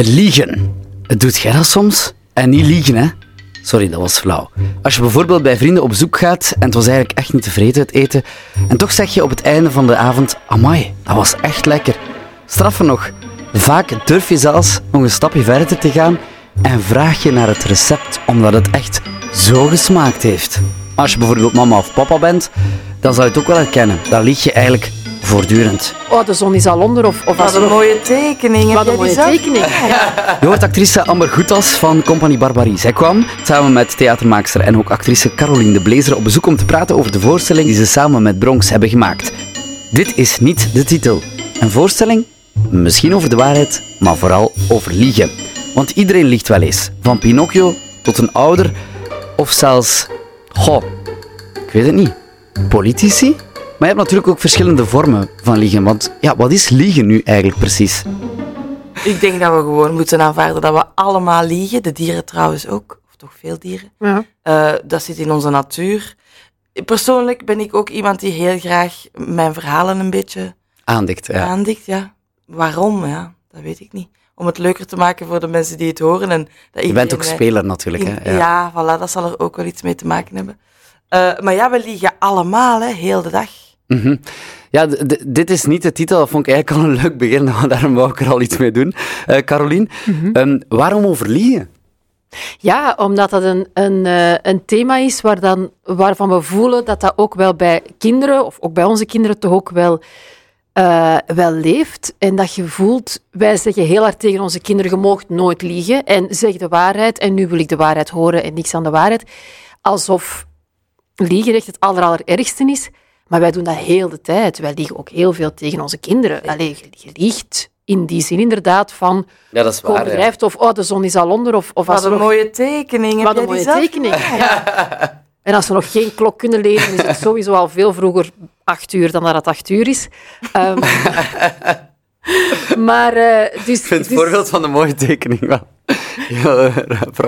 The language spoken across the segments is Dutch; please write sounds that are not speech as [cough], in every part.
Liegen. Doet jij dat soms? En niet liegen, hè? Sorry, dat was flauw. Als je bijvoorbeeld bij vrienden op zoek gaat en het was eigenlijk echt niet tevreden het eten, en toch zeg je op het einde van de avond, amai, dat was echt lekker. Straffer nog, vaak durf je zelfs nog een stapje verder te gaan en vraag je naar het recept omdat het echt zo gesmaakt heeft. Als je bijvoorbeeld mama of papa bent, dan zou je het ook wel herkennen. Dan lieg je eigenlijk voortdurend. Oh, de zon is al onder. Of, of als Wat een mooie tekening. Wat Heb een mooie tekening. [laughs] Je hoort actrice Amber Goethals van Compagnie Barbarie. Zij kwam samen met theatermaakster en ook actrice Caroline de Blazer op bezoek om te praten over de voorstelling die ze samen met Bronx hebben gemaakt. Dit is niet de titel. Een voorstelling? Misschien over de waarheid, maar vooral over liegen. Want iedereen liegt wel eens. Van Pinocchio tot een ouder of zelfs... Goh, ik weet het niet. Politici? Maar je hebt natuurlijk ook verschillende vormen van liegen. Want ja, wat is liegen nu eigenlijk precies? Ik denk dat we gewoon moeten aanvaarden dat we allemaal liegen. De dieren trouwens ook. Of toch veel dieren. Ja. Eh, dat zit in onze natuur. Persoonlijk ben ik ook iemand die heel graag mijn verhalen een beetje Aandikt, ja. aandikt. Ja. Waarom? Ja, dat weet ik niet. Om het leuker te maken voor de mensen die het horen. En dat Je bent ook speler natuurlijk, hè? Ja. voilà, dat zal er ook wel iets mee te maken hebben. Eh, maar ja, we liegen allemaal, hè, heel de dag. Mhm. Ja, dit is niet de titel. Dat vond ik eigenlijk al een leuk begin. [laughs] Daarom wou ik er al iets mee doen. Eh Carolien, Mhm. ehm, waarom over liegen? Ja, omdat dat een, een, eh, een thema is waar dan, waarvan we voelen dat dat ook wel bij kinderen, of ook bij onze kinderen toch ook wel, eh, wel leeft. En dat je voelt, wij zeggen heel hard tegen onze kinderen, je moogt nooit liegen en zeg de waarheid. En nu wil ik de waarheid horen en niks aan de waarheid. Alsof liegen echt het aller, allerergste is. Maar wij doen dat heel de tijd. Wij liegen ook heel veel tegen onze kinderen. Allee, je, liegt in die zin inderdaad van Ja, dat is overdrijft of oh, de zon is al onder. Of, of als Wat een nog mooie tekening. Wat een mooie zelf tekening. Ja. [laughs] En als we nog geen klok kunnen lezen, is het sowieso al veel vroeger acht uur dan dat het acht uur is. Ehm, [laughs] maar, eh, dus, Ik vind het dus- voorbeeld van de mooie tekening wel [laughs] heel eh.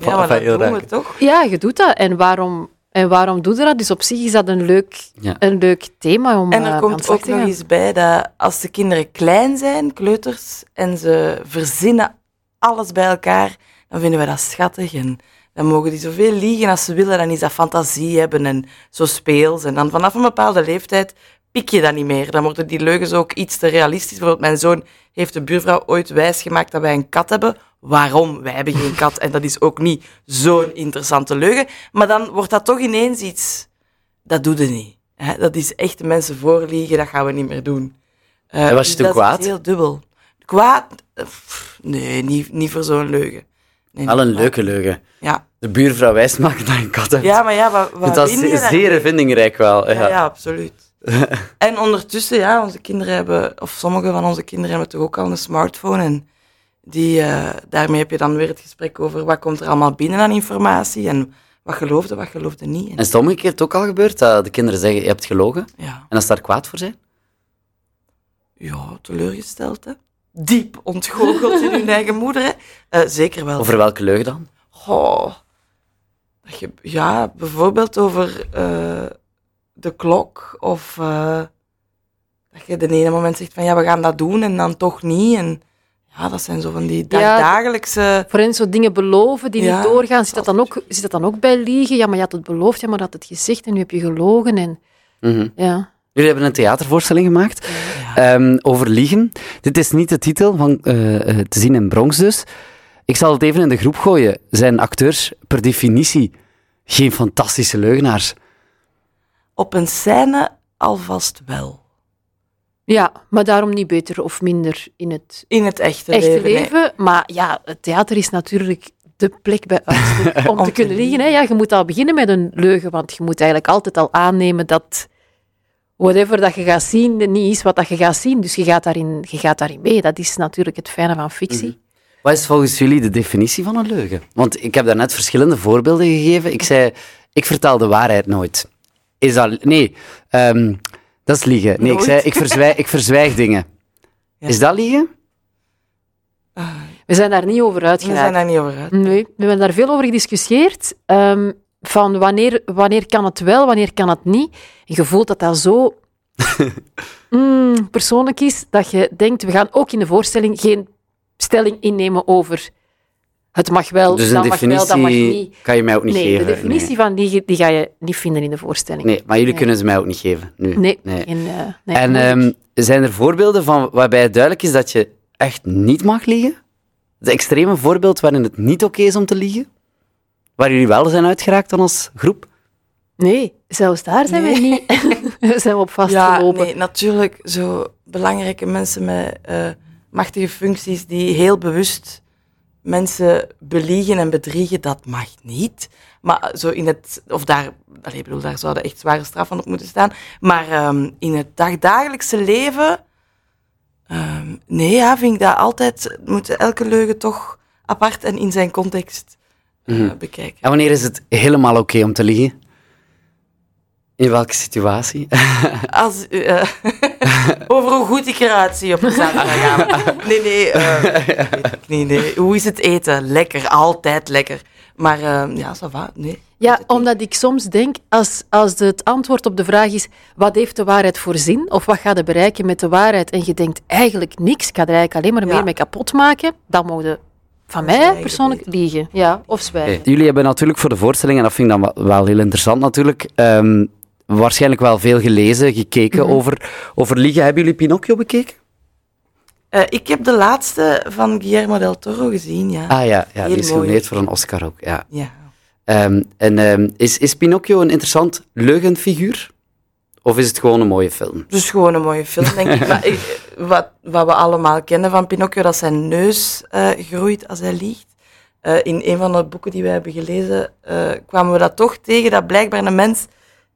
Ja, maar dat heel doen we toch? Ja, je doet dat. En waarom, en waarom doe je dat? Dus op zich is dat een leuk, Ja. een leuk thema om En eh, er aan komt ook nog eens bij dat als de kinderen klein zijn, kleuters, en ze verzinnen alles bij elkaar, dan vinden we dat schattig. En dan mogen die zoveel liegen als ze willen. Dan is dat fantasie hebben en zo speels. En dan vanaf een bepaalde leeftijd pik je dat niet meer. Dan worden die leugens ook iets te realistisch. Bijvoorbeeld, mijn zoon heeft de buurvrouw ooit wijsgemaakt dat wij een kat hebben. Waarom? Wij hebben geen kat. En dat is ook niet zo'n interessante leugen. Maar dan wordt dat toch ineens iets... Dat doe je niet. Hè? Dat is echt de mensen voorliegen, dat gaan we niet meer doen. Eh, En was je dus toen dat kwaad? is heel dubbel. Kwaad? Eh, pff, Nee, niet, niet voor zo'n leugen. Nee, niet een kwaad. leuke leugen. Ja. De buurvrouw wijst maken dat je een kat hebt. ja, maar ja, wat, wat dat ze- daarmee? zeer vindingrijk wel. Ja. Ja, ja, absoluut. [laughs] en ondertussen, ja, onze kinderen hebben, of sommige van onze kinderen hebben toch ook al een smartphone. En die, eh, daarmee heb je dan weer het gesprek over wat komt er allemaal binnen aan informatie en wat geloofde, wat geloofde niet. En, is het omgekeerd ook al gebeurd dat de kinderen zeggen, je hebt gelogen? ja. En als ze daar kwaad voor zijn? ja, teleurgesteld, hè. Diep ontgoocheld in hun eigen moeder, hè. Eh, zeker wel. Over welke leugen dan? Goh. Dat je, ja, bijvoorbeeld over eh, de klok. Of dat je de ene moment zegt van ja, we gaan dat doen en dan toch niet. En ja, dat zijn zo van die Ja, dagelijkse... Voor hen zo dingen beloven die Ja, niet doorgaan, zit dat, dan ook, zit dat dan ook bij liegen? Ja, maar je had het beloofd, ja, maar je had het gezegd en nu heb je gelogen. En, Mhm. ja. Jullie hebben een theatervoorstelling gemaakt ehm, over liegen. Dit is niet de titel van eh, eh, te zien in Bronx dus. Ik zal het even in de groep gooien. Zijn acteurs per definitie geen fantastische leugenaars? Op een scène alvast wel. Ja, maar daarom niet beter of minder in het In het echte, echte leven. nee. leven. Maar ja, het theater is natuurlijk de plek bij [laughs] uitstek om Om te kunnen liegen. Hè. Ja, je moet al beginnen met een leugen, want je moet eigenlijk altijd al aannemen dat whatever dat je gaat zien niet is wat dat je gaat zien. Dus je gaat daarin, je gaat daarin mee. Dat is natuurlijk het fijne van fictie. Wat is volgens jullie de definitie van een leugen? Want ik heb daarnet verschillende voorbeelden gegeven. Ik zei, ik vertel de waarheid nooit. Is dat... Nee, ehm, dat is liegen. Nee, ik zei, ik verzwijg, ik verzwijg dingen. Ja. Is dat liegen? We zijn daar niet over We zijn daar niet over uit. Nee, we hebben daar veel over gediscussieerd. ehm, van wanneer, wanneer kan het wel, wanneer kan het niet. En je voelt dat dat zo [laughs] mm, persoonlijk is, dat je denkt, we gaan ook in de voorstelling geen stelling innemen over het mag wel, Dus een dat mag wel, dat mag definitie niet. kan je mij ook niet nee, geven. de definitie van liegen die ga je niet vinden in de voorstelling. Nee, maar jullie Nee. kunnen ze mij ook niet geven. Nu. Nee, Nee. geen, eh, nee. En ehm, zijn er voorbeelden van waarbij het duidelijk is dat je echt niet mag liegen? Het extreme voorbeeld waarin het niet oké is om te liegen? Waar jullie wel zijn uitgeraakt dan als groep? nee, zelfs daar zijn we niet. [laughs] zijn we op Ja, vastgelopen. nee, natuurlijk zo belangrijke mensen met eh, machtige functies die heel bewust mensen beliegen en bedriegen, dat mag niet. Maar zo in het, of daar, allee, ik bedoel, daar zouden echt zware straffen op moeten staan. Maar ehm, in het dagdagelijkse leven, ehm, nee, ja, vind ik dat altijd, moet elke leugen toch apart en in zijn context eh, Mhm. bekijken. En wanneer is het helemaal oké om te liegen? In welke situatie? [laughs] Als, eh, [laughs] over hoe goed ik eruit zie op een zaterdagavond. [laughs] Nee, nee, eh, weet ik niet, nee. Hoe is het eten? Lekker, altijd lekker. Maar eh, ja, ça va, nee. Ja, omdat ik soms denk, als, als het antwoord op de vraag is, wat heeft de waarheid voor zin? Of wat gaat je bereiken met de waarheid? En je denkt eigenlijk niks, ik ga er eigenlijk alleen maar Ja. meer mee kapot maken. Dan mogen van mij persoonlijk liegen. Ja, of zwijgen. Jullie hebben natuurlijk voor de voorstelling, en dat vind ik dan wel, wel heel interessant natuurlijk, ehm, waarschijnlijk wel veel gelezen, gekeken Mhm. over, over liegen. Hebben jullie Pinocchio bekeken? Eh, ik heb de laatste van Guillermo del Toro gezien, ja. Ah ja, ja die is genomineerd voor een Oscar ook. Ja. ja. Ehm, en ehm, is, is Pinocchio een interessant leugenfiguur? Of is het gewoon een mooie film? Dus gewoon een mooie film, denk ik. [laughs] Maar wat, wat we allemaal kennen van Pinocchio, dat zijn neus eh, groeit als hij liegt. Eh, in een van de boeken die wij hebben gelezen, kwamen we dat toch tegen, dat blijkbaar een mens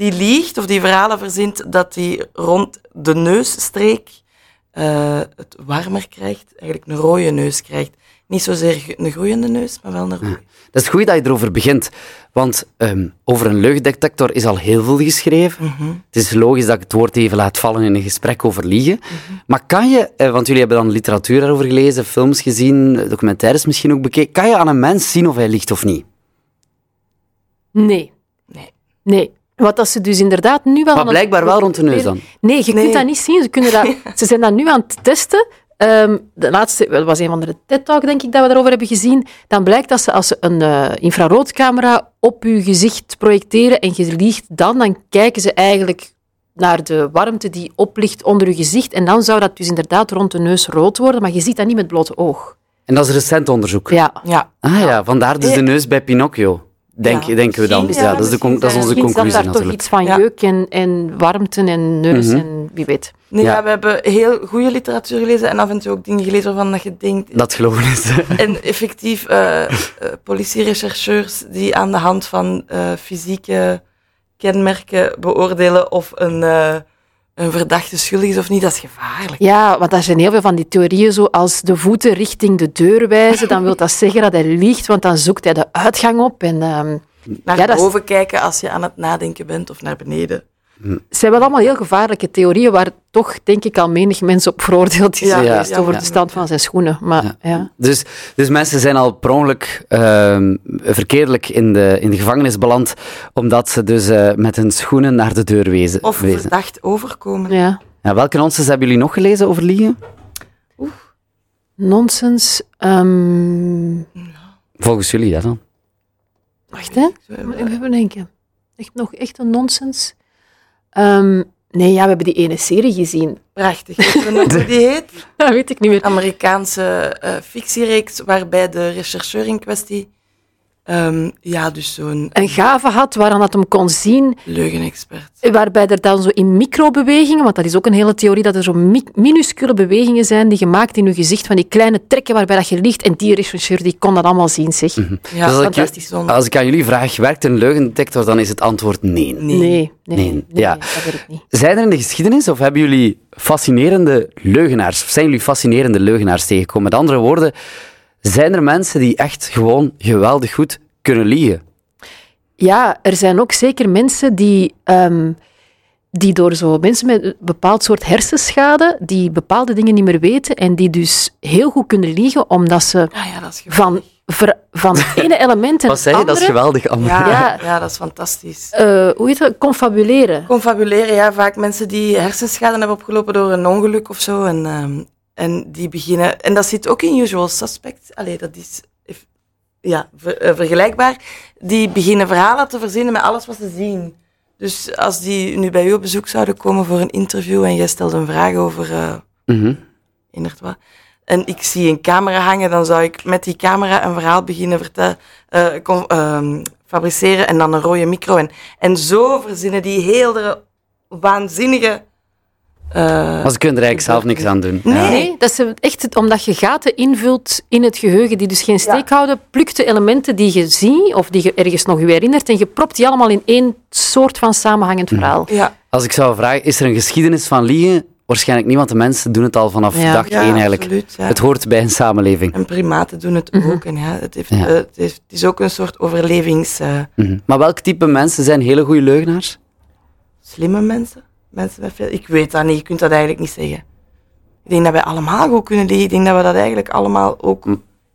die liegt of die verhalen verzint, dat hij rond de neusstreek eh, het warmer krijgt, eigenlijk een rode neus krijgt. Niet zozeer een groeiende neus, maar wel een rode. Dat is goed dat je erover begint, want ehm, over een leugendetector is al heel veel geschreven. Mhm. Het is logisch dat ik het woord even laat vallen in een gesprek over liegen. Maar kan je, eh, want jullie hebben dan literatuur daarover gelezen, films gezien, documentaires misschien ook bekeken, kan je aan een mens zien of hij liegt of niet? Nee. Nee. Nee. Wat dat ze dus inderdaad nu wel... Maar blijkbaar wel rond de neus dan. Nee, je Nee. kunt dat niet zien. Ze, kunnen dat, [laughs] ze zijn dat nu aan het testen. Ehm, de laatste, dat was een van de TED-talk, denk ik, dat we daarover hebben gezien. Dan blijkt dat ze als ze een eh, infraroodcamera op je gezicht projecteren en je liegt dan, dan kijken ze eigenlijk naar de warmte die oplicht onder je gezicht. En dan zou dat dus inderdaad rond de neus rood worden, maar je ziet dat niet met blote oog. En dat is recent onderzoek. Ja. Ja, Ah ja, vandaar dus de neus bij Pinocchio. Denk, Ja, denken we dan. Ja, ja, dat, is de con- dat is onze conclusie daar toch natuurlijk. iets van Ja. jeuk en, en warmte en neus Mhm. en wie weet. nee, Ja. ja. we hebben heel goede literatuur gelezen en af en toe ook dingen gelezen waarvan dat je denkt, Dat geloven is. En effectief, eh eh, politierechercheurs die aan de hand van eh, fysieke kenmerken beoordelen of een, eh, een verdachte schuldig is of niet, dat is gevaarlijk. Ja, want er zijn heel veel van die theorieën, zoals de voeten richting de deur wijzen, dan wil dat zeggen dat hij liegt, want dan zoekt hij de uitgang op. En ehm Naar Ja, boven kijken als je aan het nadenken bent of naar beneden. Het zijn wel allemaal heel gevaarlijke theorieën, waar toch, denk ik, al menig mensen op veroordeeld is Ja, geweest ja, over ja. de stand van zijn schoenen. Maar ja. Ja. Dus, dus mensen zijn al per ongeluk ehm, verkeerdelijk in de, in de gevangenis beland, omdat ze dus eh, met hun schoenen naar de deur wezen. Of wezen. verdacht overkomen. ja. Ja, welke nonsens hebben jullie nog gelezen over liegen? Nonsens. ehm, Volgens jullie, ja dan. wacht, hè. Even denken. Echt nog echt een nonsens? Ehm, nee, ja, we hebben die ene serie gezien. Prachtig. [laughs] Weet hoe die heet? Dat weet ik niet meer. Amerikaanse eh, fictiereeks waarbij de rechercheur in kwestie ehm, ja, dus zo'n Een gave had waaraan dat hem kon zien leugenexpert. Waarbij er dan zo in microbewegingen, want dat is ook een hele theorie, dat er zo mi- minuscule bewegingen zijn die gemaakt in je gezicht, van die kleine trekken waarbij dat je liegt. En die rechercheur die kon dat allemaal zien, zeg. Ja, Dus als, ik, fantastisch. zonde. als ik aan jullie vraag, werkt een leugendetector, dan is het antwoord nee. Nee. Nee, nee, Nee, nee, ja. nee, dat weet ik niet. Zijn er in de geschiedenis, of hebben jullie fascinerende leugenaars, of zijn jullie fascinerende leugenaars tegengekomen? Met andere woorden, zijn er mensen die echt gewoon geweldig goed kunnen liegen? Ja, er zijn ook zeker mensen die, ehm, die door zo mensen met een bepaald soort hersenschade, die bepaalde dingen niet meer weten en die dus heel goed kunnen liegen, omdat ze Ah ja, dat is van, ver- van het ene [laughs] element en Wat zei je? Dat is geweldig, Anne. Ja, Ja. ja. dat is fantastisch. eh, hoe heet dat, confabuleren. Confabuleren, ja, vaak mensen die hersenschade hebben opgelopen door een ongeluk of zo. En, ehm, En die beginnen, en dat zit ook in Usual Suspects. Allee, dat is ja, ver- eh, vergelijkbaar. Die beginnen verhalen te verzinnen met alles wat ze zien. Dus als die nu bij u op bezoek zouden komen voor een interview en jij stelt een vraag over Mhm. inderdaad wat. En ik zie een camera hangen, dan zou ik met die camera een verhaal beginnen vertellen, eh, ehm, fabriceren en dan een rode micro. En, en zo verzinnen die heel de waanzinnige... eh, Maar ze kunnen er eigenlijk zelf niks aan doen. Nee. Ja. Nee, dat is echt omdat je gaten invult in het geheugen die dus geen steek houden, plukt de elementen die je ziet of die je ergens nog je herinnert en je propt die allemaal in één soort van samenhangend verhaal. ja, Als ik zou vragen, is er een geschiedenis van liegen? Waarschijnlijk niet, want de mensen doen het al vanaf Ja. dag ja één eigenlijk. absoluut. Ja. Het hoort bij een samenleving. En primaten doen het Mhm. ook. En ja, het, heeft, Ja. eh, het, heeft, het is ook een soort overlevings... eh, Mhm. Maar welk type mensen zijn hele goede leugenaars? slimme mensen. Mensen met veel... Ik weet dat niet, je kunt dat eigenlijk niet zeggen. Ik denk dat wij allemaal goed kunnen liegen. Ik denk dat we dat eigenlijk allemaal ook...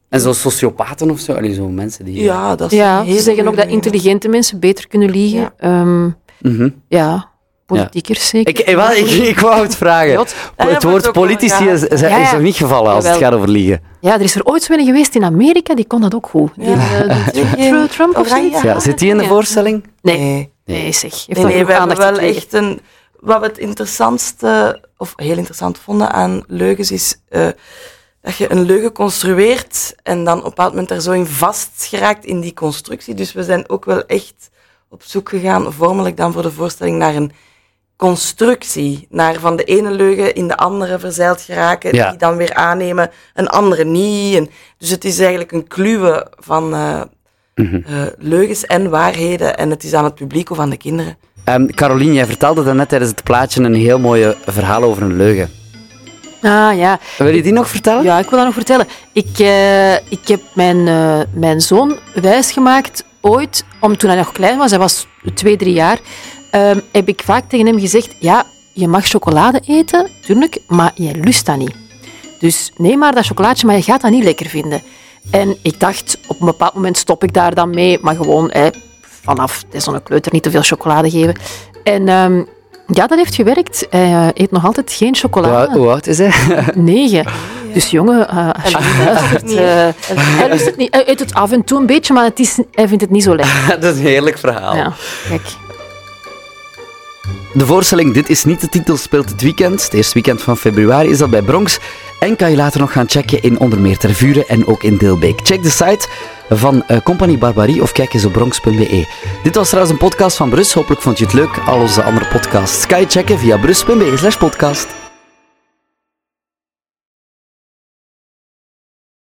En zo sociopaten of zo? Allee, zo mensen die... Ja, dat is Ja, ze zeggen ook dat intelligente mensen beter kunnen liegen. Ja. Ehm, Mhm. ja, politiekers zeker. Ik, ik, wel, ik, ik wou het vragen. Ja, het woord politici is, is, Ja, is ja. nog niet gevallen als het gaat over liegen. Ja, er is er ooit zo een geweest in Amerika, die kon dat ook goed. Die, Ja. eh, [laughs] Trump- Trump of zoiets? Ja, zit die in de voorstelling? Nee, Nee. nee zeg. Heeft Nee, we hebben wel echt een... Wat we het interessantste, of heel interessant vonden aan leugens, is eh, dat je een leugen construeert en dan op een bepaald moment er zo in vast geraakt in die constructie. Dus we zijn ook wel echt op zoek gegaan, vormelijk dan voor de voorstelling, naar een constructie. Naar van de ene leugen in de andere verzeild geraken, Ja. die dan weer aannemen, een andere niet. En, dus het is eigenlijk een kluwe van eh, leugens en waarheden en het is aan het publiek of aan de kinderen. Ehm Carolien, jij vertelde daarnet tijdens het plaatje een heel mooi verhaal over een leugen. Ah ja, Wil je die nog vertellen? Ja, ik wil dat nog vertellen. Ik, eh, ik heb mijn, eh, mijn zoon wijsgemaakt ooit, om, toen hij nog klein was, hij was twee, drie jaar, ehm, heb ik vaak tegen hem gezegd, ja, je mag chocolade eten, tuurlijk, maar jij lust dat niet. Dus neem maar dat chocolaatje, maar je gaat dat niet lekker vinden. En ik dacht, op een bepaald moment stop ik daar dan mee, maar gewoon hè, vanaf zo'n kleuter niet te veel chocolade geven. En ehm, ja, dat heeft gewerkt. Hij eh, eet nog altijd geen Hoe, chocolade. hoe oud is hij? [laughs] Negen. Dus jongen, eh, als je niet luistert, eh, hij lust het niet. Hij eet het af en toe een beetje, maar het is, hij vindt het niet zo lekker. [laughs] dat is een heerlijk verhaal. Ja, kijk. De voorstelling Dit is niet de titel speelt het weekend. Het eerste weekend van februari is dat bij Bronx. En kan je later nog gaan checken in onder meer Tervuren en ook in Deelbeek. Check de site van eh, Compagnie Barbarie of kijk eens op bronx.be. Dit was trouwens een podcast van Brus. Hopelijk vond je het leuk. Al onze andere podcasts kan je checken via brus.be slash podcast.